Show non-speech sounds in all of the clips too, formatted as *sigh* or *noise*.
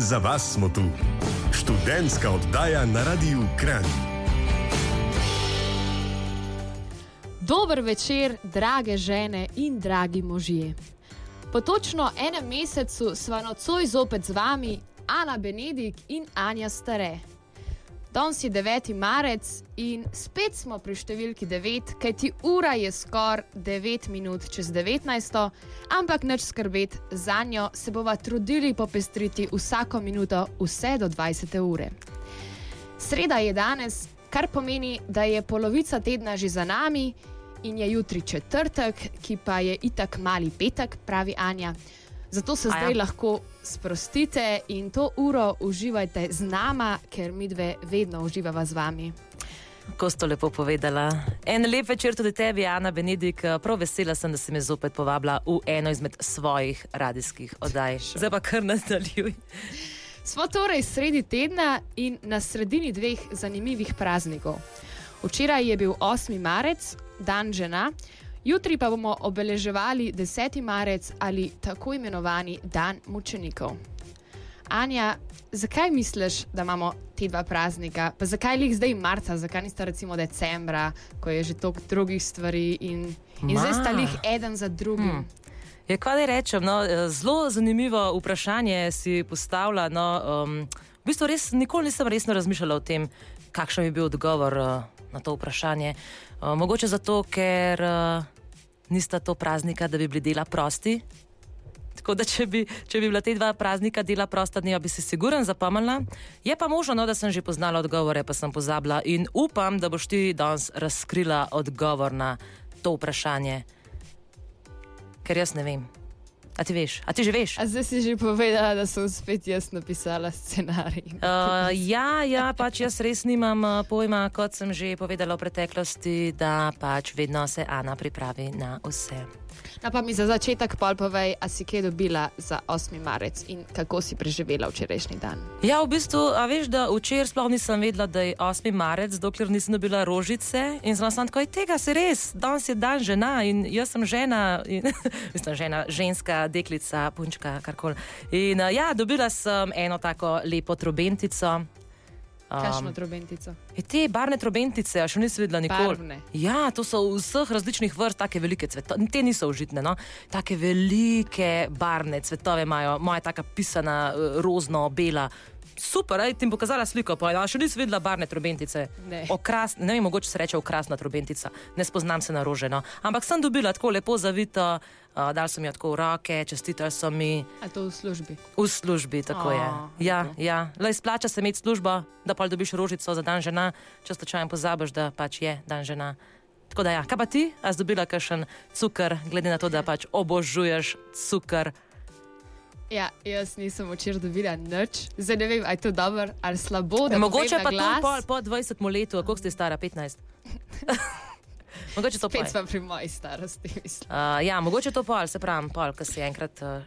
In za vas smo tu, študentska oddaja na Radiu Kran. Dober večer, drage žene in dragi možje. Po točno enem mesecu smo nocoj zopet z vami, Ana Benedik in Anja Stare. Danes je 9. marec in spet smo pri številki 9, kajti ura je skoraj 9 minut čez 19, ampak neč skrbeti za njo, se bova trudili popestriti vsako minuto, vse do 20. ure. Sreda je danes, kar pomeni, da je polovica tedna že za nami in je jutri četrtek, ki pa je itak mali petek, pravi Anja. Zato se zdaj lahko sprostite in to uro uživajte z nama, ker mi dve vedno uživava z vami. Ko ste lepo povedala. En lep večer tudi tebi, Ana Benedik. Prav vesela sem, da si me zopet povabila v eno izmed svojih radijskih oddaj. Zdaj pa kar nadaljuj. Smo torej sredi tedna in na sredini dveh zanimivih praznikov. Včeraj je bil 8. marec, dan žena, jutri pa bomo obeleževali 10. marec ali tako imenovani dan mučenikov. Anja, zakaj misliš, da imamo ti dva praznika? Pa zakaj jih zdaj marca, zakaj nista recimo decembra, ko je že toliko drugih stvari in, in zdaj sta Ma. jih eden za drugim? Hmm. Ja, kaj naj rečem? No, eh, zelo zanimivo vprašanje si postavila. No, um, v bistvu res, nikoli nisem resno razmišljala o tem, kakšen bi bil odgovor uh, na to vprašanje. Uh, mogoče zato, ker uh, nista to praznika, da bi bili dela prosti. Tako da, če bi, če bi bila te dva praznika dela prosta dneva, bi se siguren zapomnila. Je pa možno, no, da sem že poznala odgovore, pa sem pozabila in upam, da boš ti danes razkrila odgovor na to vprašanje. Ker jaz ne vem. A ti veš? A ti že veš? A zdaj si že povedala, da sem spet jaz napisala scenarij. *laughs* Uh, ja, ja, pač jaz res nimam uh, pojma, kot sem že povedala v preteklosti, da pač vedno se Ana pripravi na vse. No, pa mi za začetek pol povej, a si kaj dobila za 8. marec in kako si preživela včerajšnji dan. Ja, v bistvu, a veš, da včeraj sploh nisem vedela, da je 8. marec, dokler nisem dobila rožice in sem sam tako, "Ej, tega se res, danes je dan žena in jaz sem žena, in, *laughs* mislim, žena, ženska, deklica, punčka, karkoli. In ja, dobila sem eno tako lepo trobentico. Kakšno trobentico? Je te barvne trobentice, še nisem videla nikoli. Barvne? Ja, to so vseh različnih vrst, tako velike cvetove. Te niso užitne, no? tako velike barvne cvetove imajo, moja taka pisana, eh, rozno-bela. Super, aj ti bom pokazala sliko, pa ja, še nisem videla barvne trobentice. Ne. Okras, ne vem, mogoče se reče okrasna trobentica, ne spoznam se na rože. No? Ampak sem dobila tako lepo zavito, uh, dal sem jo tako v roke, čestitali so mi. A to v službi? V službi, tako O, je. Ja, ja. Le izplača se imeti službo, da pa dobiš rožico za dan žena, če slučajno pozabiš, da pač je dan žena. Tako da ja, kaj pa ti, a si dobila kakšen cukor, glede na to, da pač obožuješ cukor. Ja, jaz nisem včeraj dobila nič. Zdaj ne vem, ali je to dobro ali slabo. da Mogoče pa to glas. po, po 20 letu, koliko ste stara, 15. *laughs* mogoče to Spet pol. smo pri moji starosti. mislim. Uh, ja, mogoče to pol, se pravi, pol, ko si enkrat. Uh,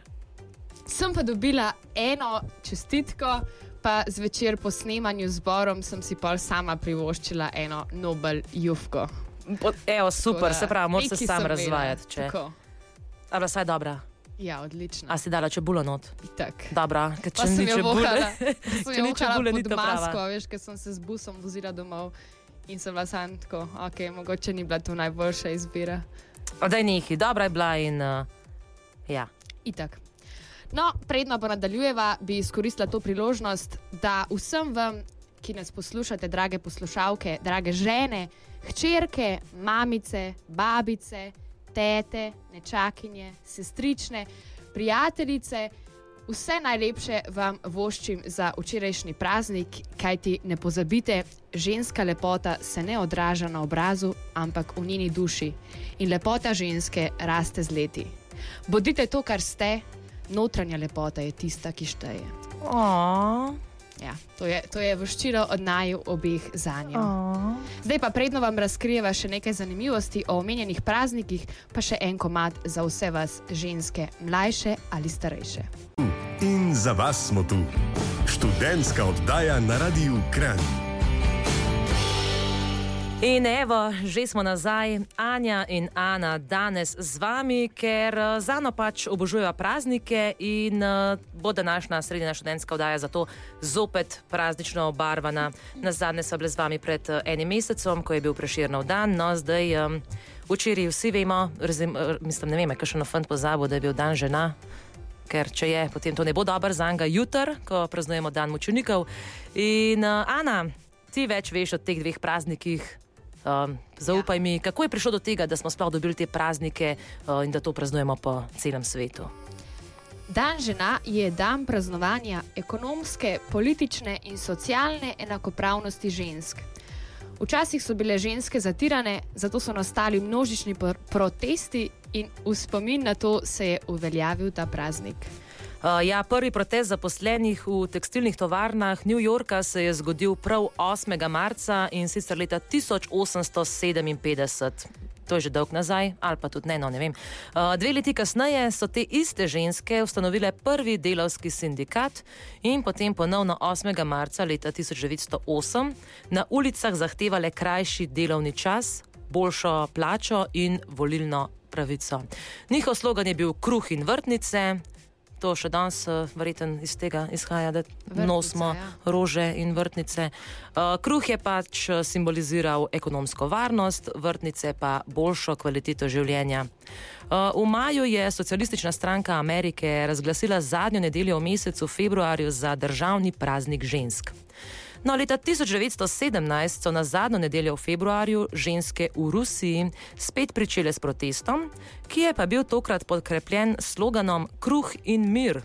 Sem pa dobila eno čestitko, pa zvečer po snemanju z Borom sem si pol sama privoščila eno Nobel Jufko. evo, super, da se pravi, moraš se sam razvajati. Če... Tako. A bila saj dobra, Ja, odlično. a si dala čebulo not. Itak. Dobra, ker če ni čebule, *laughs* če ni čebule, ni to masko, prava. veš, ker sem se z busom vozila domov in sem bila sam tako, ok, mogoče ni bila to najboljša izbira. Da je neki, dobra je bila in uh, ja. Itak. No, predno pa nadaljujeva, bi izkoristila to priložnost, da vsem vam, ki nas poslušate, drage poslušalke, drage žene, hčerke, mamice, babice, tete, nečakinje, sestrične, prijateljice, vse najlepše vam voščim za včerajšnji praznik, kajti ne pozabite, ženska lepota se ne odraža na obrazu, ampak v njeni duši. In lepota ženske raste z leti. Bodite to, kar ste, notranja lepota je tista, ki šteje. Oh, Ja, to, je, to je voščilo od naju obeh za njo. Zdaj pa predno vam razkrijeva še nekaj zanimivosti o omenjenih praznikih, pa še en komad za vse vas, ženske, mlajše ali starejše. In za vas smo tu, študentska oddaja na Radiu Kran. In evo, že smo nazaj, Anja in Ana, danes z vami, ker eh, za eno pač obožujejo praznike in uh, bo današnja srednja študentska oddaja zato zopet praznično obarvana. Na zadnje so bile z vami pred uh, enim mesecem, ko je bil preširnov dan, no zdaj um, včeraj vsi vemo, razim, mislim, ne vem, kaj še na fant pozabo, da je bil dan žena. Ker če je, potem to ne bo dobro za njega jutr, ko praznujemo dan mučenikov. In uh, Ana, ti več veš o teh dveh praznikih, Um, zaupaj ja. mi, kako je prišlo do tega, da smo sploh dobili te praznike uh, in da to praznujemo po celem svetu. Dan žena je dan praznovanja ekonomske, politične in socialne enakopravnosti žensk. Včasih so bile ženske zatirane, zato so nastali množični protesti in v spomin na to se je uveljavil ta praznik. Uh, ja, prvi protest zaposlenih v tekstilnih tovarnah New Yorka se je zgodil prav 8. marca in sicer leta 1857. To je že dolg nazaj, ali pa tudi ne, no ne vem. Uh, dve leti kasneje so te iste ženske ustanovile prvi delovski sindikat in potem ponovno 8. marca leta 1908 na ulicah zahtevale krajši delovni čas, boljšo plačo in volilno pravico. Njihov slogan je bil kruh in vrtnice to še danes, uh, verjetno iz tega izhaja, da vrtnice, nosimo ja. rože in vrtnice. Uh, kruh je pač eh, simboliziral ekonomsko varnost, vrtnice pa boljšo kvaliteto življenja. Uh, v maju je Socialistična stranka Amerike razglasila zadnjo nedeljo v mesecu februarju za državni praznik žensk. No, leta 1917 so na zadnjo nedeljo v februarju ženske v Rusiji spet pričele s protestom, ki je pa bil tokrat podkrepljen sloganom Kruh in mir.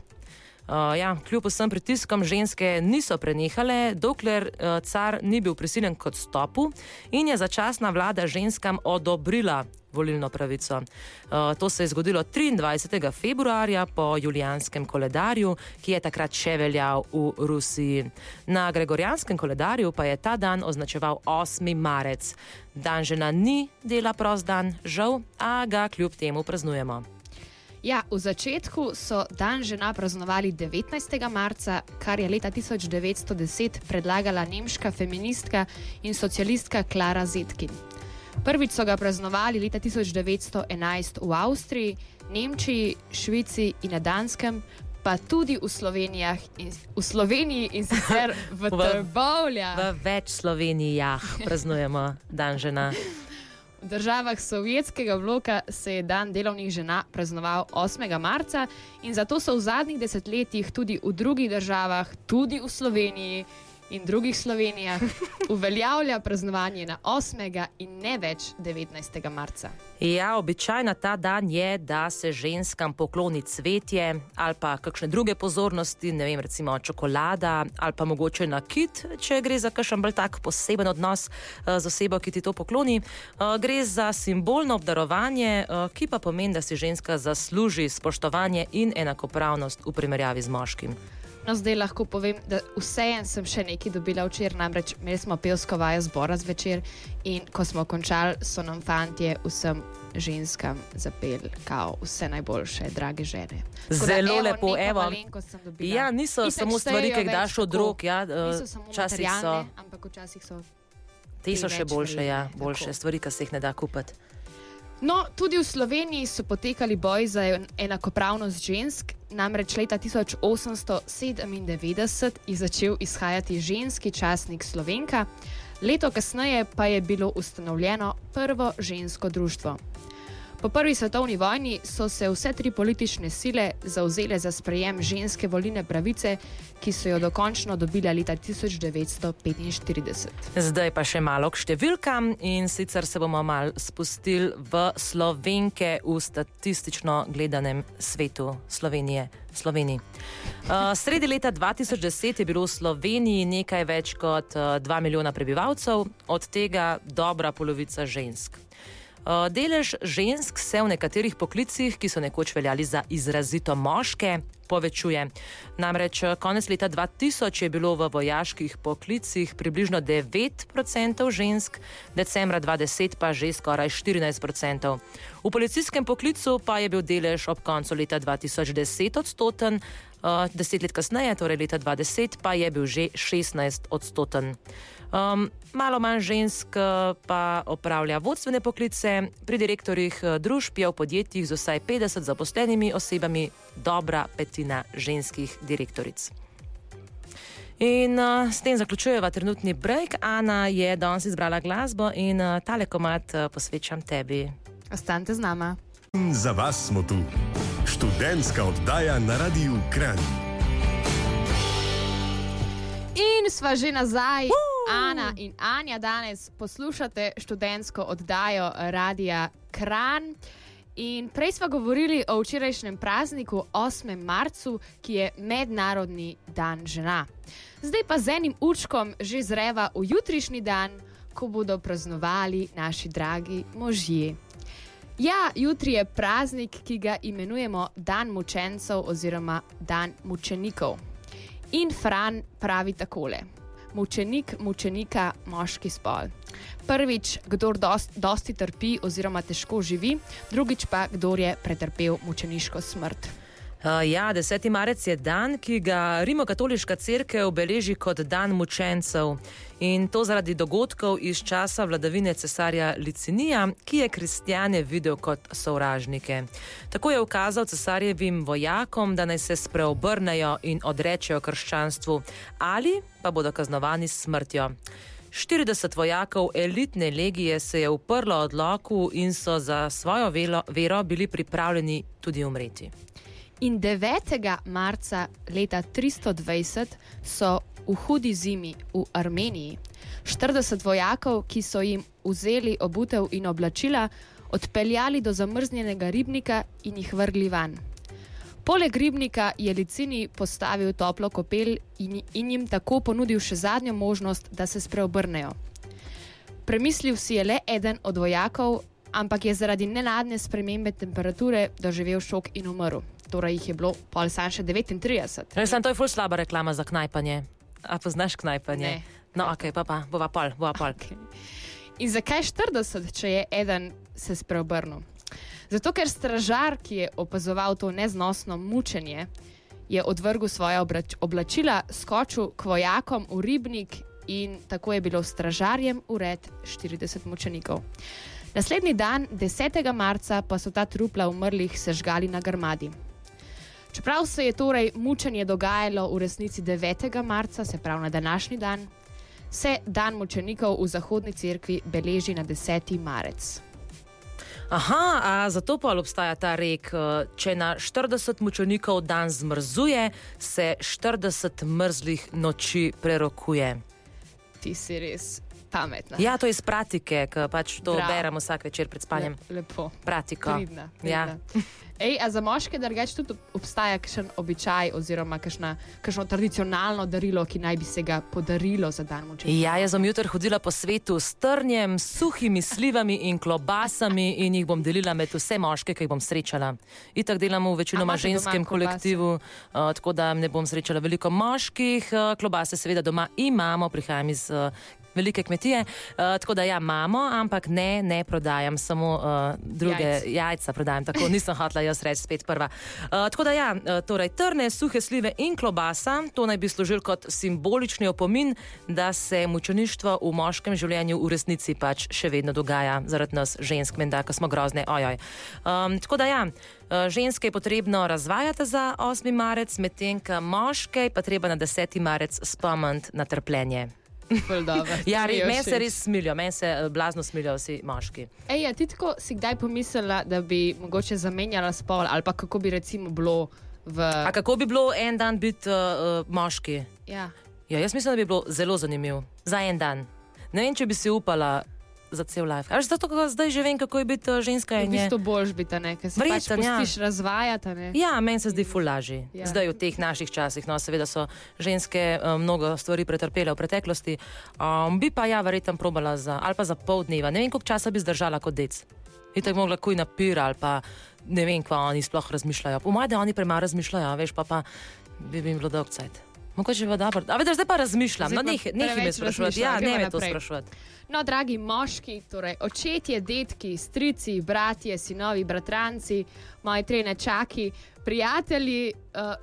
Uh, ja, kljub vsem pritiskom ženske niso prenehale, dokler uh, car ni bil prisiljen k odstopu in je začasna vlada ženskam odobrila volilno pravico. Uh, to se je zgodilo 23. februarja po julijanskem koledarju, ki je takrat še veljal v Rusiji. Na gregorijanskem koledarju pa je ta dan označeval 8. marec. Dan žena ni dela prost dan, žal, a ga kljub temu praznujemo. Ja, v začetku so dan žena praznovali 19. marca, kar je leta 1910 predlagala nemška feministka in socialistka Klara Zetkin. Prvič so ga praznovali leta 1911 v Avstriji, Nemčiji, Švici in na Danskem, pa tudi v, in, v Sloveniji in sicer *laughs* v Trbovljah. V več Slovenijah praznujemo dan žena. V državah sovjetskega bloka se je dan delovnih žena praznoval 8. marca in zato so v zadnjih desetletjih tudi v drugih državah, tudi v Sloveniji, in drugih Slovenijah *laughs* uveljavlja praznovanje na 8. in ne več 19. marca. Ja, običajno ta dan je, da se ženskam pokloni cvetje ali pa kakšne druge pozornosti, ne vem, recimo čokolada ali pa mogoče nakit, če gre za kakšen bolj tak poseben odnos uh, z osebo, ki ti to pokloni. Uh, gre za simbolno obdarovanje, uh, ki pa pomeni, da si ženska zasluži spoštovanje in enakopravnost v primerjavi z moškim. No, zdaj lahko povem, da vseeno sem še nekaj dobila včeraj, namreč imeli smo pevsko vajo zbora zvečer in ko smo končali, so nam fantje vsem ženskam zapeli, kao vse najboljše, drage žene. Tako Zelo da, evo, lepo, evo. Ja, niso Itak samo stvari, ki jih daš od rok, ja, včasih so. Ampak včasih so. Te so še boljše, ja, boljše stvari, ki se jih ne da kupiti. No, tudi v Sloveniji so potekali boji za enakopravnost žensk. Namreč leta 1897 je začel izhajati ženski časnik Slovenka, leto kasneje pa je bilo ustanovljeno prvo žensko društvo. Po prvi svetovni vojni so se vse tri politične sile zauzele za sprejem ženske volilne pravice, ki so jo dokončno dobile leta 1945. Zdaj pa še malo k številkam in sicer se bomo mal spustili v slovenke v statistično gledanem svetu Slovenije. Sloveniji. Uh, sredi leta 2010 je bilo v Sloveniji nekaj več kot uh, 2 milijona prebivalcev, od tega dobra polovica žensk. Eh, delež žensk se v nekaterih poklicih, ki so nekoč veljali za izrazito moške, povečuje. Namreč eh, konec leta 2000 je bilo v vojaških poklicih približno 9% žensk, decembra 2010 pa že skoraj 14%. V policijskem poklicu pa je bil delež ob koncu leta 2010 odstoten, Uh, deset let kasneje, torej leta 2010, pa je bil že 16 odstoten. Um, malo manj žensk uh, pa opravlja vodstvene poklice, pri direktorjih uh, družb je v podjetjih z vsaj 50 zaposlenimi osebami dobra petina ženskih direktoric. In uh, s tem zaključujeva trenutni break. Ana je danes izbrala glasbo in uh, tale komat uh, posvečam tebi. Ostanite z nama. Za vas smo tu. Študentska oddaja na Radiu Kran. In sva že nazaj, uh! Ana in Anja, danes poslušate študentsko oddajo Radia Kran. In prej smo govorili o včerajšnjem prazniku 8. marcu, ki je Mednarodni dan žena. Zdaj pa z enim učkom že zreva v jutrišnji dan, ko bodo praznovali naši dragi možje. Ja, jutri je praznik, ki ga imenujemo Dan mučencev oziroma Dan mučenikov. In Fran pravi takole: Mučenik, mučenika, moški spol. Prvič, kdo dost, dosti trpi oziroma težko živi, drugič pa, kdo je pretrpel mučeniško smrt. Uh, ja, 10. marec je dan, ki ga Rimokatoliška crkva obeleži kot dan mučencev. In to zaradi dogodkov iz časa vladavine cesarja Licinija, ki je kristjane videl kot sovražnike. Tako je ukazal cesarjevim vojakom, da naj se spreobrnejo in odrečejo krščanstvu, ali pa bodo kaznovani s smrtjo. 40 vojakov elitne legije se je uprlo odloku in so za svojo velo, vero bili pripravljeni tudi umreti. In 9. marca leta 320 so v hudi zimi v Armeniji 40 vojakov, ki so jim vzeli obutev in oblačila, odpeljali do zamrznjenega ribnika in jih vrgli van. Poleg ribnika je Licini postavil toplo kopel in, in jim tako ponudil še zadnjo možnost, da se spreobrnejo. Premislil si je le eden od vojakov, ampak je zaradi nenadne spremembe temperature doživel šok in umrl. Torej jih je bilo pol sam še 39. No, sem, to je ful slaba reklama za knajpanje. A poznaš knajpanje? Ne. No, ok, pa pa, bova pol, bova pol. Okay. In zakaj 40, če je eden se spreobrnil? Zato, ker stražar, ki je opazoval to neznosno mučenje, je odvrgel svoje oblačila, skočil k vojakom v ribnik in tako je bilo stražarjem ured 40 mučenikov. Naslednji dan, 10. marca, pa so ta trupla umrlih sežgali na grmadi. Čeprav se je torej mučenje dogajalo v resnici 9. marca, se pravi na današnji dan, se dan mučenikov v Zahodni cerkvi beleži na 10. marec. Aha, a zato pa obstaja ta rek, eh, če na 40 mučenikov dan zmrzuje, se 40 mrzlih noči prerokuje. Ti si res pametna. Ja, to je iz pratike, ki pač to Bravo. beremo vsak večer pred spanjem. Le, lepo. Pratiko. Pridna, Ja. pridna. *laughs* Ej, a za moške drugače tudi obstaja kakšen običaj oziroma kakšna, kakšno tradicionalno darilo, ki naj bi se ga podarilo za dan mučenikov? Ja, jaz sem jutri hodila po svetu s trnjem, suhimi slivami in klobasami in jih bom delila med vse moške, ki jih bom srečala. Itak delamo v večinoma ženskem kolektivu, uh, tako da ne bom srečala veliko moških. Uh, klobase seveda doma imamo, prihajam iz. Uh, Velike kmetije, uh, tako da ja, imamo, ampak ne, ne prodajam, samo uh, druge Jajc. jajca. prodajam, tako nisem hotela jaz reči spet prva. Uh, tako da ja, uh, torej trne, suhe slive in klobasa, to naj bi služil kot simbolični opomin, da se mučeništvo v moškem življenju v resnici pač še vedno dogaja, zaradi nas žensk, menda, ko smo grozne, ojoj. Um, tako da ja. uh, Ženske je potrebno razvajati za 8. marec, medtem ko moške je pa treba na 10. marec spomniti na trpljenje. *laughs* Ja, je meni se res smilijo, meni se eh, blazno smilijo vsi moški. Ej, a ti tako si kdaj pomislila, da bi mogoče zamenjala spol ali pa kako bi recimo bilo v. A kako bi bilo en dan biti uh, uh, moški? Ja. Ja, jaz mislim, da bi bilo zelo zanimivo za en dan. Ne vem, če bi si upala za cel life. Až zato, ker zdaj že vem, kako je biti uh, ženska. In je- bistvu boljš biti, ne, ker se pač Verjetno, ja. pustiš razvajati. Ne? Ja, meni se zdi fulaži. Ja. Zdaj v teh naših časih, no, seveda so ženske um, mnogo stvari pretrpele v preteklosti. Um, bi pa ja, verjetno probala za, ali pa za pol dneva. Ne vem, koliko časa bi zdržala kot dec. In tako mogla kuj napir ali pa ne vem, kva oni sploh razmišljajo. Po mojem, da oni premalo razmišljajo, veš pa, pa bi, bi jim bilo dolg cajt. Mogoče je dobro. A veš, zdaj pa razmišljam. Zdaj No, neh, neh me sprašovati. Ja, ne me to sprašovati. No, dragi moški, torej očetje, detki, strici, bratje, sinovi, bratranci, moji trije nečaki, prijatelji. Uh,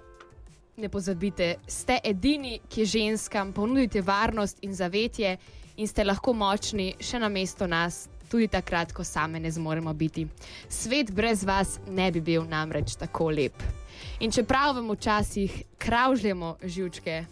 ne pozabite, ste edini, ki ženskam ponudite varnost in zavetje in ste lahko močni še na mesto nas, tudi takrat, ko same ne zmoremo biti. Svet brez vas ne bi bil namreč tako lep. In čeprav vam včasih kravžljamo živčke,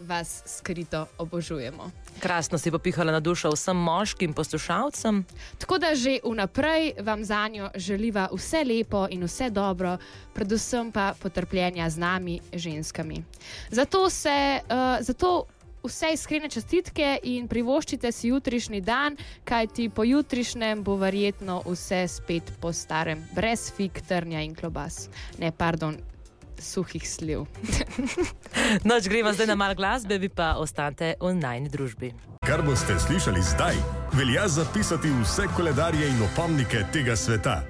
vas skrito obožujemo. Krasno si popihala na dušo vsem moškim poslušalcem. Tako da že vnaprej vam za njo želiva vse lepo in vse dobro, predvsem pa potrpljenja z nami, ženskami. Zato se, uh, zato vse iskrene čestitke in privoščite si jutrišnji dan, kajti po jutrišnjem bo verjetno vse spet po starem, brez fig, trnja in klobas. Ne, pardon. Suhih sliv. *laughs* Noč gremo zdaj na malo glasbe, vi pa ostanete v najni družbi. Kar boste slišali zdaj, velja zapisati vse koledarje in opomnike tega sveta.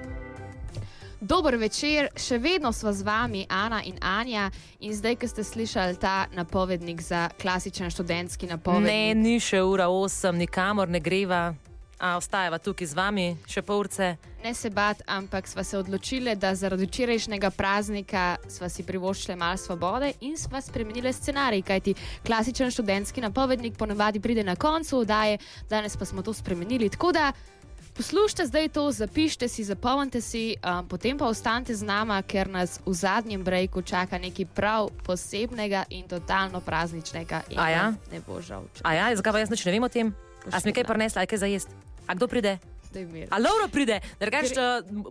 Dober večer, še vedno smo z vami, Ana in Anja. In zdaj, ko ste slišali ta napovednik za klasičen študentski napovednik. Ne, ni še ura 8, nikamor ne greva. A ostajava tukaj z vami, še pol urce. Ne se bat, ampak smo se odločili, da zaradi včerajšnjega praznika smo si privoščili malo svobode in smo spremenili scenarij. Kajti klasičen študentski napovednik ponavadi pride na koncu oddaje, danes pa smo to spremenili. Tako da poslušajte zdaj to, zapišite si, zapomnite si, um, potem pa ostanite z nama, ker nas v zadnjem breku čaka nekaj prav posebnega in totalno prazničnega. In ja? Ne bo žal. če- A ja, zakaj pa jaz nič ne vem o tem? A si mi kaj prinesla, aj kaj za jesti? A kdo pride? A Laura pride, drugače,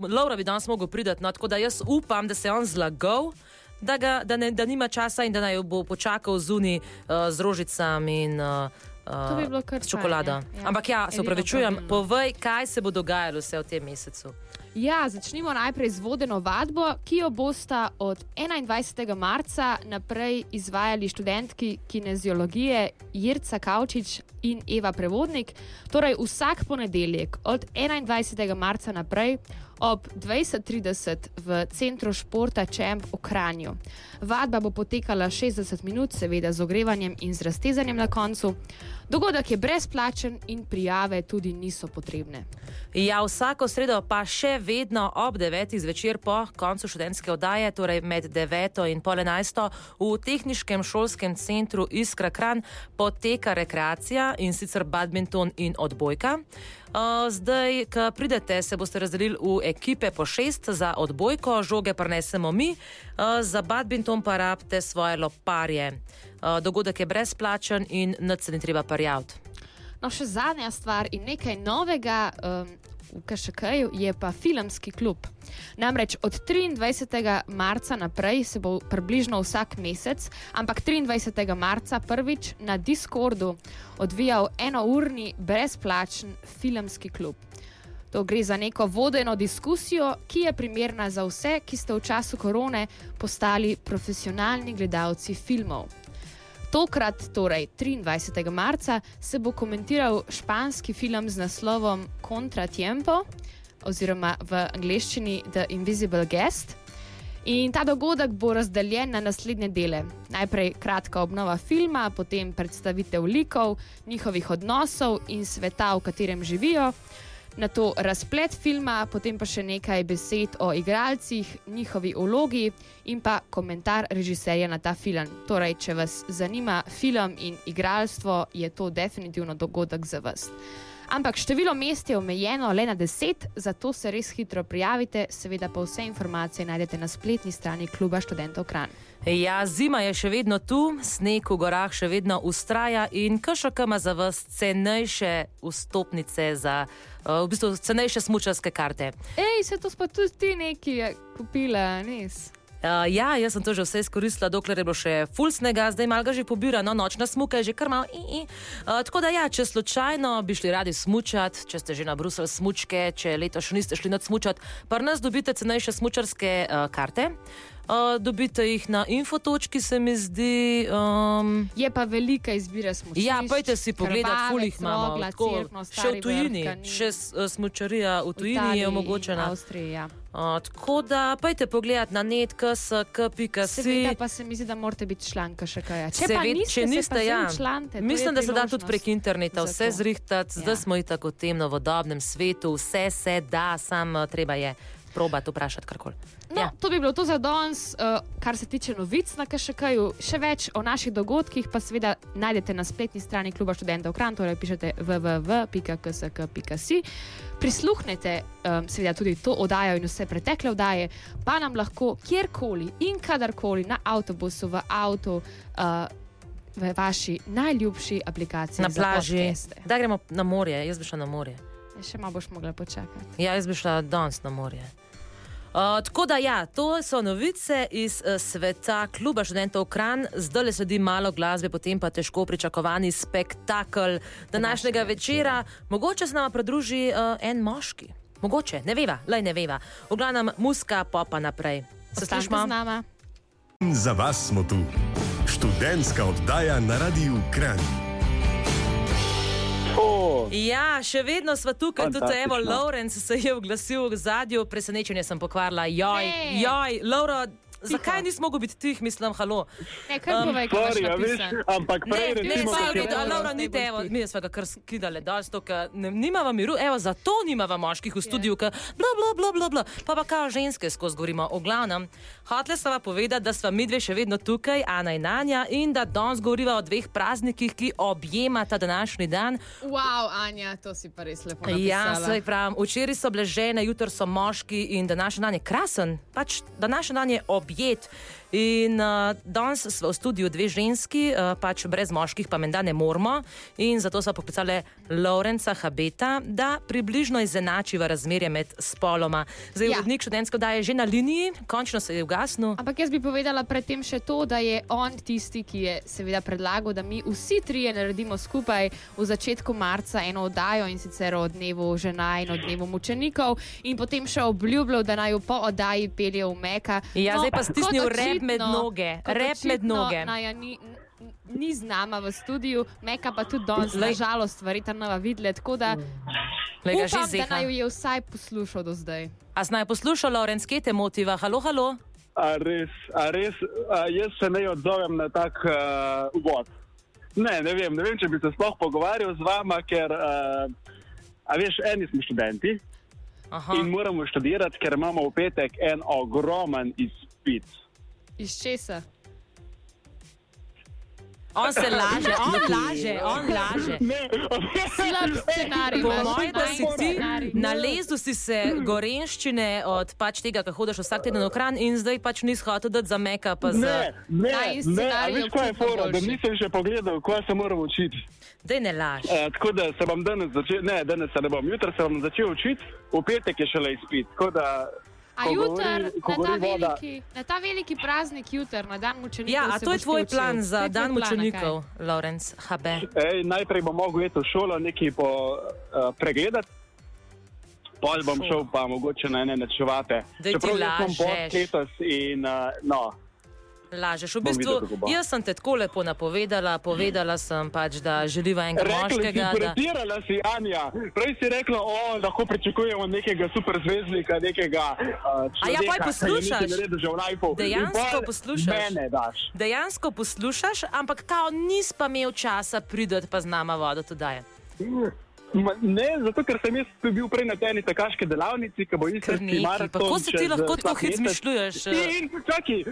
Laura bi danes mogel priti, no, tako da jaz upam, da se je on zlagal. Da, ga, da, ne, da nima časa in da naj jo bo počakal zunaj uh, z rožicami in uh, To bi bilo kar fajn, ja. Ampak ja, se upravičujem, povej, kaj se bo dogajalo vse v tem mesecu. Ja, začnimo najprej z vodeno vadbo, ki jo bosta od 21. marca naprej izvajali študentki kineziologije Jirca Kavčič in Eva Prevodnik. Torej vsak ponedeljek od 21. marca naprej ob 20.30 v centru športa Čemp v Kranju. Vadba bo potekala 60 minut, seveda z ogrevanjem in z raztezanjem na koncu. Dogodek je brezplačen in prijave tudi niso potrebne. Ja, vsako sredo pa še vedno ob 9. zvečer po koncu študentske oddaje, torej med 9. in pol 11. v Tehniškem šolskem centru Iskra Kran poteka rekreacija in sicer badminton in odbojka. Zdaj, ko pridete, se boste razdelili v ekipe po šest za odbojko, žoge pa nesemo mi, za badminton pa rabite svoje loparje. Dogodek je brezplačen in nič se ni treba parjaviti. No, še zadnja stvar in nekaj novega um, v KŠK-ju je pa filmski klub. Namreč od 23. marca naprej se bo približno vsak mesec, ampak 23. marca prvič na Discordu odvijal enourni brezplačen filmski klub. To gre za neko vodeno diskusijo, ki je primerna za vse, ki ste v času korone postali profesionalni gledalci filmov. Tokrat, torej 23. marca, se bo komentiral španski film z naslovom Contra Tiempo, oziroma v angleščini The Invisible Guest. In ta dogodek bo razdeljen na naslednje dele. Najprej kratka obnova filma, potem predstavitev likov, njihovih odnosov in sveta, v katerem živijo. Na to razplet filma, potem pa še nekaj besed o igralcih, njihovi vlogi in pa komentar režiserja na ta film. Torej, če vas zanima film in igralstvo, je to definitivno dogodek za vas. Ampak število mest je omejeno le na deset, zato se res hitro prijavite, seveda pa vse informacije najdete na spletni strani kluba študentov Kran. Ja, zima je še vedno tu, sneg v gorah še vedno ustraja in KŠK ima za vas cenejše vstopnice za, uh, v bistvu cenejše smučarske karte. Ej, se to pa tudi ti neki je kupila, nis. Uh, ja, jaz sem to že vse izkoristila, dokler je bilo še full snega, zdaj malo ga že pobira, no nočna smuka je že kar malo. i, i. Uh, tako da ja, če slučajno bi šli radi smučati, če ste že na Bruselj smučke, če letos še niste šli nad smučati, pa nas dobite cenejše smučarske uh, karte. Uh, dobite jih na infotočki, se mi zdi. Um, Je pa velika izbira smučišč. Ja, pojte si pogledat, ful jih imamo. Tako, Cerkno, še v tujini, Vrh, Kanin, še eh, smučarija v tujini Italiji je omogočena. Avstriji, ja. Uh, tako da pojte pogledat na net, ksk.pika Seveda pa se mi zdi, da morate biti članka še kaj. Če Seved- niste, če niste, ja. zdaj je Mislim, da se da tudi prek interneta za vse zrihtati. Zdaj Ja. smo i tako v tem novodobnem svetu, vse se da, sam eh, treba je probati vprašati karkoli. No, ja. To bi bilo to za danes, uh, kar se tiče novic na KŠK-ju. Še več o naših dogodkih pa seveda najdete na spletni strani Kluba študentov Kran, torej pišete www.ksk.si. Prisluhnete um, seveda tudi to oddajo in vse pretekle oddaje, pa nam lahko kjerkoli in kadarkoli na avtobusu, v avtu. Uh, V vaši najljubši aplikaciji na plaži. Da gremo na morje, jaz bi šla na morje. Ja, še malo boš mogla počakati. Ja, jaz bi šla danes na morje. Uh, tako da, ja, to so novice iz uh, sveta kluba študentov Kran, zdaj le sledi malo glasbe, potem pa težko pričakovani spektakel današnjega večera. Mogoče se nam pridruži uh, en moški, mogoče, ne veva, le ne veva. V glavnem, muska pa pa naprej. Se slišmo? Za vas smo tu. Študentska oddaja na radiju Kran. Ja, še vedno smo tukaj, tudi Evo Lorenz se je oglasil v zadju, presenečenje sem pokvarila. Joj, joj, Laura. Zakaj nismo mogli biti tih, mislim, halo? Ne, kaj um, povej, kaj je bilo? Ampak prej ne, ne, ne, ne, ne, Laura, ni te, evo, mi smo ga kar skidali, da sto, nimava miru, evo, zato nimava moških v studiu, yeah. bla, bla, bla, bla, bla, pa pa kao ženske skozi govorimo. O glavnem, hotle sva povedati, da sva mi dve še vedno tukaj, Ana in Anja, in da danes govoriva o dveh praznikih, ki objemata današnji dan. Wow, Anja, to si pa res lepo. Napisala. Ja, sej pravim, včeraj so bile žene, jutro so moški in današnji dan je krasen, pač današnji dan je objemata Objekt In uh, danes smo v studiu dve ženski, uh, pač brez moških, pa menda ne moramo. In zato so poklicali Lorenca Habeta, da približno izenačiva razmerje med spoloma. Zdaj, ja. vodnik študentsko da je že na liniji, končno se je ugasnil. Ampak jaz bi povedala predtem še to, da je on tisti, ki je seveda predlagal, da mi vsi trije naredimo skupaj v začetku marca eno oddajo in sicer o dnevu žena in o dnevu mučenikov, in potem še obljubljal, da naj jo po oddaji pelje v Meka. Ja, no, zdaj pa stisnil rep rep med noge, rep med noge. Naja, ni, ni z nama v studiu, meka pa tudi danes, na žalost, verjetno nova videla. Tako da, Lega, upam, da naj jo je vsaj poslušal do zdaj. A znaj poslušal, Lorenz, kje te motiva? Halo, halo. A res, a res, a jaz se ne odzovem na tak uh, uvod. Ne, ne vem, ne vem, če bi se sploh pogovarjal z vama, ker, uh, a veš, eni smo študenti Aha. in moramo študirati, ker imamo v petek en ogromen izpit. Iz česa? On se laže, on laže, on laže. Slab scenarij. Moj, da si ti nalezel si se gorenščine od pač tega, kako hodiš vsak teden v kran in zdaj pač nisi hotel dati za meka. Za... Ne, ne, ne, veš, kaj je fora, da nisem še pogledal, kaj se moram učiti. Dej ne laž. Uh, tako da se bom danes začel, ne, danes se ne bom, jutri se bom začel učiti, v petek je šele izpit. A jutr, na, na, na ta veliki praznik, jutr, na dan mučenikov. Ja, a to je tvoj plan za je dan mučenikov, Lorenz Habe? Ej, najprej bom mogel iti v šolo, nekaj po, uh, pregledati. Pol bom šel pa mogoče na ene načevate. Čeprav sem post letos in uh, no. Lažeš. V bistvu, jaz sem te tako lepo napovedala, povedala sem pač, da želiva enega rekla moškega. Si, pretirala da... si, Anja. Prej si rekla, da lahko pričakujemo nekega superzvezdnika, nekega. Uh, A ja, pa poslušaš. Dejansko poslušaš. Dejansko poslušaš, ampak kao nis pa imel časa prideti pa z nama vodo tudi. Ne, zato ker sem jaz bil prej na tej takaški delavnici, ki bo iskal maraton. Kako se ti lahko tako izmišljuješ? In čakaj,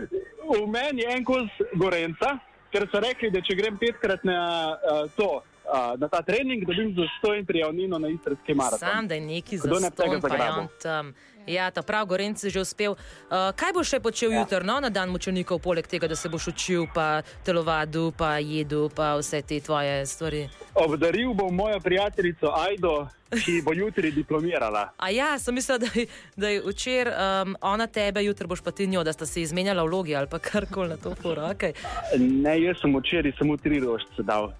v meni je en kos gorenca, ker so rekli, da če grem petkrat na uh, to. Uh, na ta trening dobim za 100 in prijavnino na istrski maraton. Sam, da je neki za 100 Ja, ta prav Gorenc je že uspel. Uh, kaj boš še počel ja. jutri, no, na dan mučenikov, poleg tega, da se boš učil, pa telovadu, pa jedu, pa vse te tvoje stvari? Obdaril bom mojo prijateljico Aido, ki bo jutri diplomirala. *laughs* A ja, sem mislil, da, da je včeraj um, ona tebe, jutri boš pa ti njo, da sta se izmenjala vlogi ali pa karkoli na to porakaj. Ne, jaz sem včeraj samo tri rožce dal.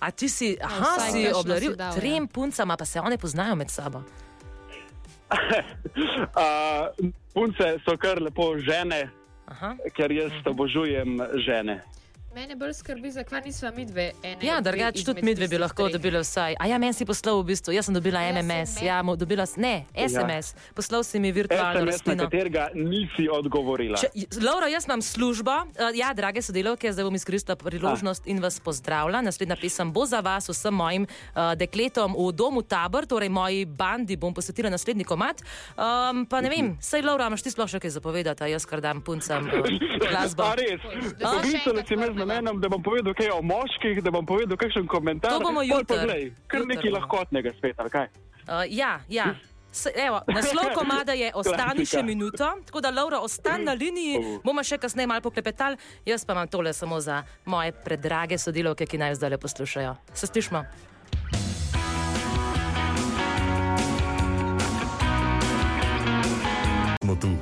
A ti si, aha, no, si obdaril trem ja. puncama, pa se one poznajo med sabo. *laughs* uh, punce so kar lepo žene, Aha. ker jaz mhm. obožujem žene. Mene bolj skrbi, zakaj nismo mi dve ene. Ja, drugače tudi mi dve bi lahko treh. dobili vsaj. A ja, meni si poslal v bistvu, jaz sem dobila MMS, SMS? ja, mu dobila, s- ne, SMS, poslal si mi virtualno SMS, na rastlino. katerega nisi odgovorila. Če, Laura, jaz imam službo. Uh, ja, drage sodelavke, zdaj bom izkoristila priložnost in vas pozdravila. Naslednja pesem bo za vas, vsem mojim uh, dekletom v domu tabor, torej moji bandi bom posvetila naslednji komat. Um, pa ne vem, sej Laura, imaš ti sploh še kaj zapovedati, a jaz kar dam puncem uh, *laughs* glasbo. A res, A? poklicali si me z namenom, da bom povedal kaj o moških, da bom povedal kakšen komentar. To bomo jutri. pa glej, Kar nekaj lahkotnega spet, ali kaj? Uh, ja, ja. Se, evo, naslov *laughs* komada je Ostani še minuto, tako da Laura, ostani na liniji, bomo še kasneje malo poklepetali, jaz pa imam tole samo za moje predrage sodelavke, ki naj zdaj le poslušajo. Se slišmo? Smo tu.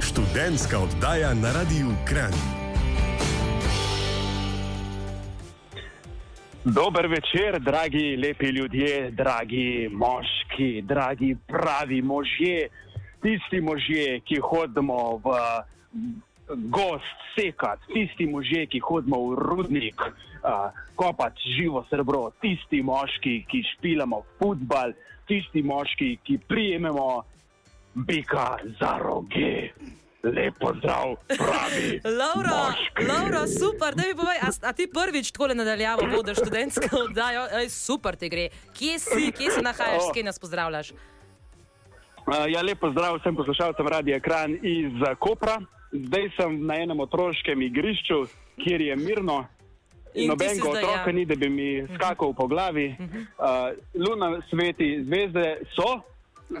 Študentska oddaja na Radiu Kran. Dober večer, dragi lepi ljudje, dragi moški, dragi pravi možje, tisti možje, ki hodimo v gost sekat, tisti možje, ki hodimo v rudnik, uh, kopati živo srebro, tisti moški, ki špilamo futbal, tisti moški, ki prijememo bika za roge. Lepo zdrav, pravi. Laura, moški. Laura, super, da mi povej, a, a ti prvič tako nadaljavo vodiš študentsko *laughs* oddajo, Ej, super ti gre. Kje si, kje se nahajaš, s kje nas pozdravljaš? Uh, ja, lepo zdrav vsem poslušalcem Radia Kran iz uh, Kopra. Zdaj sem na enem otroškem igrišču, kjer je mirno. In Nobenega otroka ja. Ni, da bi mi skakal po glavi. Uh, luna, sveti, zvezde so.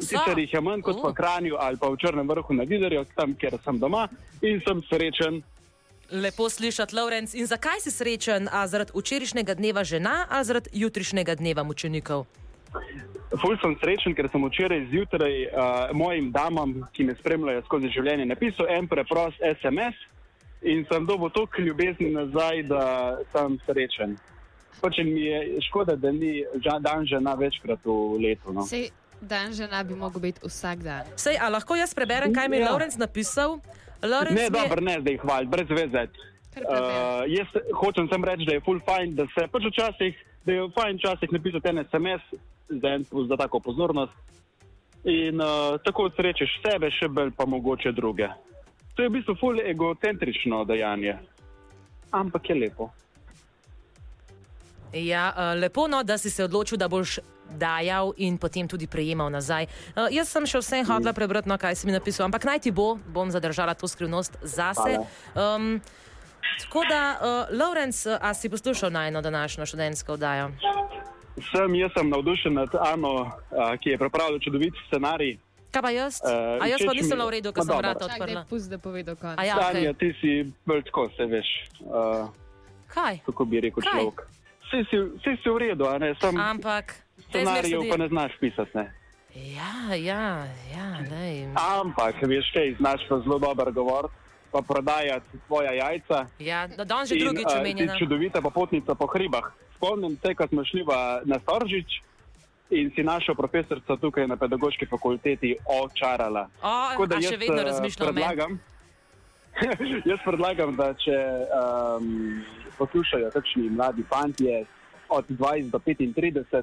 Sicer jih je manj kot O. v Kranju ali pa v Črnem vrhu na Vidarju, tam, kjer sem doma in sem srečen. Lepo slišati, Lorenz. In zakaj si srečen? A zaradi včerajšnjega dneva žena ali zaradi jutrišnjega dneva mučenikov? Ful sem srečen, ker sem včeraj zjutraj uh, mojim damam, ki me spremljajo skozi življenje, napisal en preprost SMS in sem dobil toliko ljubezni nazaj, da sem srečen. Pač mi je škoda, da ni dan žena večkrat v letu. No. Sej dan žena bi mogel biti vsak dan. Sej, a lahko jaz preberem, kaj mi je Ja. Lorenz napisal? Lorenz Ne, mi je- dobro, ne zdaj hvaliti, brez veze. Uh, jaz hočem sem reči, da je full fajn, da se pač včasih, da je fajn včasih napisati en SMS za, en, za tako pozornost in uh, tako srečeš sebe, še bolj pa mogoče druge. To je v bistvu full egocentrično dejanje, ampak je lepo. Ja, uh, lepo, no, da si se odločil, da boš dajal in potem tudi prejemal nazaj. Uh, jaz sem še vse hodila prebrati, no, kaj si mi napisal, ampak naj ti bo, bom zadržala to skrivnost zase. Um, tako da, uh, Lorenz, uh, a si poslušal najno današnjo študentsko oddajo? Sem, jaz sem navdušen nad Ano, uh, ki je pripravila čudovit scenarij. Kaj pa jaz? Eh, A jaz pa nisem mi- v redu, ko sem vrata odprla. pusti, da pove do konca. A ja, okay. ti si bolj tako, se veš, uh, Kaj? kako bi rekel Kaj? človek. Vsi si, vsi si v redu, a ne? Sem Ampak. Scenarijev pa ne znaš pisati. Ne? Ja, ja, ja, lej. Ampak, veš kaj, znaš pa zelo dober govor, pa prodajati tvoja jajca. Ja, da danes že drugič eh, omenjena. čudovita popotnica po hribah. Spomnim se, ko smo šli na Storžič in si našo profesorico tukaj na pedagoški fakulteti očarala. O, Tako da še vedno eh, razmišljam predlagam, *laughs* jaz predlagam, da če um, poslušajo takšni mladi fantje od 20 do 35,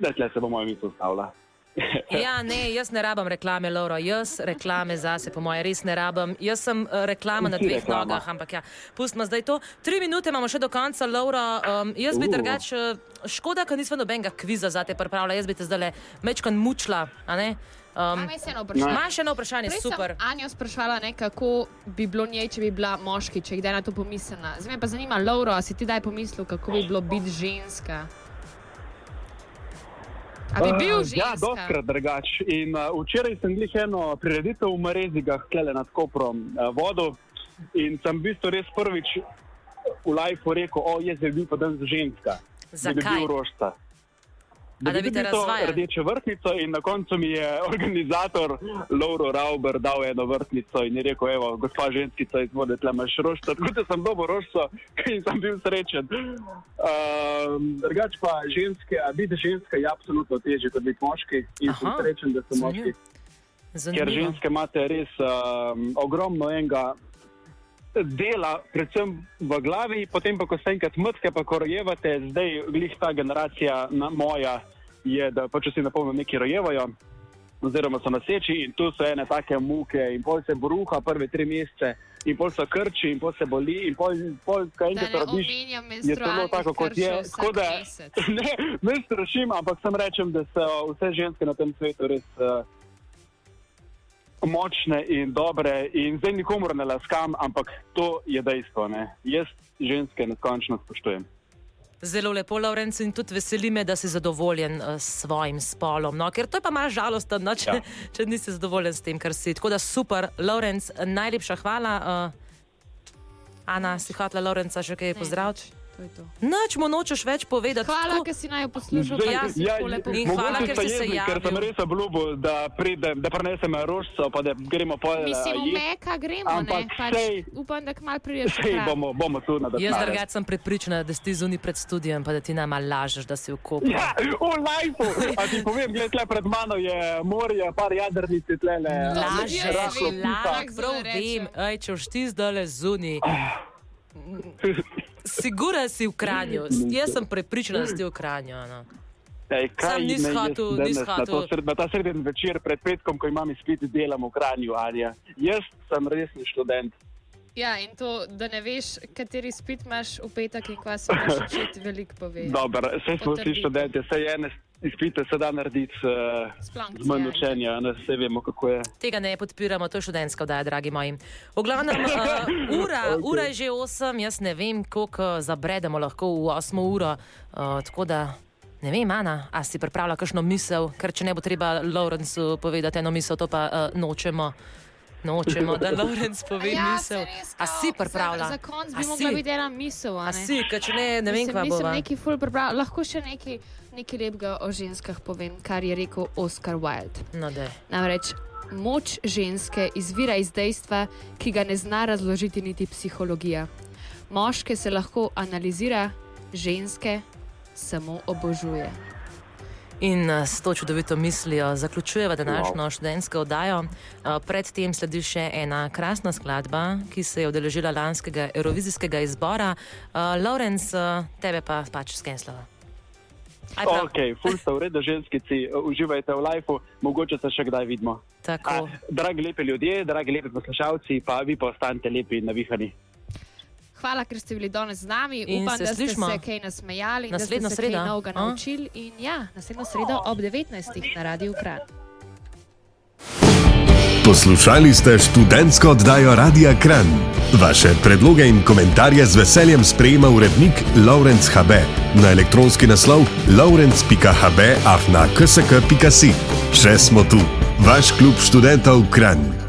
da tle se bo moja misel stavila. *laughs* Ja, ne, jaz ne rabim reklame, Laura, jaz reklame zase, po moje, res ne rabim. Jaz sem uh, reklama na Ti dveh reklama. nogah, ampak ja, pustimo zdaj to. Tri minute imamo še do konca, Laura. Um, jaz bi Uh. drugače, uh, škoda, ker nismo nobenega kviza za te pripravila, jaz bi te zdaj le mečkan mučla. a ne? Um. Imaš še eno vprašanje, Prej super. Anjo sprašvala, ne, kako bi bilo njej, če bi bila moški, če je kdaj na to pomislila. Zdaj me pa zanima, Lauro, a si ti daj pomislil, kako bi bilo biti ženska? A bi bil Uh, ženska? Ja, doskrat drugač. In uh, včeraj sem glih eno prireditev v Marezigah, klele nad Koprom, uh, vodo. In sem v bistvu res prvič v lifeu rekel, o, jaz bi bil pa danes ženska. Da bi Zakaj? bil rožca. A da bi te razvajali? Rdečo vrtnico in na koncu mi je *laughs* organizator Lauro Rauber dal eno vrtnico in je rekel, evo, gospa ženskica izvode, tle imaš rožca. *laughs* Tako da sem dobil rožco *laughs* in sem bil srečen. Um, drugač pa ženske, biti ženska je absolutno težje kot biti moški in sem Aha, srečen, da sem zanimivo. moški. Ker Zanimivo. ženske imate res um, ogromno enega dela, predvsem v glavi, potem pa, ko se enkrat mrtke, pa ko rojevate, zdaj glih ta generacija na, moja je, da pač si napolno neki rojevajo, oziroma so naseči in tu so ene take muke in pol se bruha prve tri mesece. In pol so krči, in pol se boli, in pol, pol kaj enkrat rodiš. Je to tako, kot je. Da, *laughs* ne, ne strašim, ampak sem rečem, da so vse ženske na tem svetu res. Uh, močne in dobre, in zdaj nikomor ne laskam, ampak to je dejstvo. Ne? Jaz ženske neskončno spoštujem. Zelo lepo, Lorenz, in tudi veseli me, da si zadovoljen uh, s svojim spolom. No, ker to je pa malo žalostno, no, če, ja. *laughs* če nisi zadovoljen s tem, kar si. Tako da super, Lorenz, najlepša hvala. Uh, Ana, si hotela Lorenca še kaj pozdraviti? Noč mu nočeš več povedati. Hvala, ker si naj poslušal. Ja, ja, ja, hvala, ker si se javil. Ker sem res obljubil, da, pridem, da prenesem rožco, pa da gremo po enem. Mislim, v Meka gremo, ampak pač, sej, upam, da kmalo priješ. Sej, bomo, bomo tu na Jaz drugače sem prepričana, da si zunaj pred studijem, pa da ti nama lažeš, da si v kopu. Ja, v lajfu. A ti povem, gled, tle pred mano je morje, par jadrnic, tle le. Lažeš, lažeš, prav vem, aj, če už ti zdaj le zunaj. Sigura si v Kranju, jaz sem prepričana, da si v Kranju. No. Ej, Sam nisem hotel, nisem hotel. Na ta sreden večer pred petkom, ko imam izpit, delam v Kranju, Anja. Jaz sem resni študent. Ja, in to, da ne veš, kateri spit imaš v petek in kva se lahko *laughs* učiti, veliko pove. Dobro, vse smo vsi študenti, vse je ene izpite se da narediti uh, z manj ja, učenja, ne vse vemo, kako je. Tega ne podpiramo, to je študentska vdaja, dragi moji. V glavnem, uh, *laughs* ura, okay. ura je že 8, jaz ne vem, koliko zabredemo lahko v 8 uro. Uh, tako da, ne vem, Ana, a si pripravlja kakšno misel, ker če ne bo treba Lawrencu povedati eno misel, to pa uh, nočemo. Nočemo, da *laughs* Lorenz pove ja, misel. A si pripravljen? Za konec bi mogla biti ena misel. A si, če ne, ne vem, kaj bo. Lahko še nekaj, nekaj lepega o ženskah povem, kar je rekel Oscar Wilde. No, Namreč moč ženske izvira iz dejstva, ki ga ne zna razložiti niti psihologija. Moške se lahko analizira, ženske samo obožuje. In eh, s to čudovito mislijo zaključujemo današnjo wow. študentsko oddajo. Eh, predtem sledi še ena krasna skladba, ki se je odeležila lanskega Eurovizijskega izbora. Uh, Lawrence, tebe pa pač skenslava. Ok, ful ste v redu, ženskici, uživajte v lifeu, mogoče se še kdaj vidimo. A, dragi lepi ljudje, dragi lepi poslušalci, pa vi pa ostanite lepi in navihani. Hvala, ker ste bili danes z nami. In Upam, da slišmo. ste se kaj nasmejali, naslednjo da ste se kaj novega naučili. In ja, naslednjo sredo ob 19. na Radiu Kran. Poslušali ste študentsko oddajo Radia Kran. Vaše predloge in komentarje z veseljem sprejema urednik Laurence HB na elektronski naslov laurence.hb afna ksk.si. Še smo tu, vaš klub študentov Kran.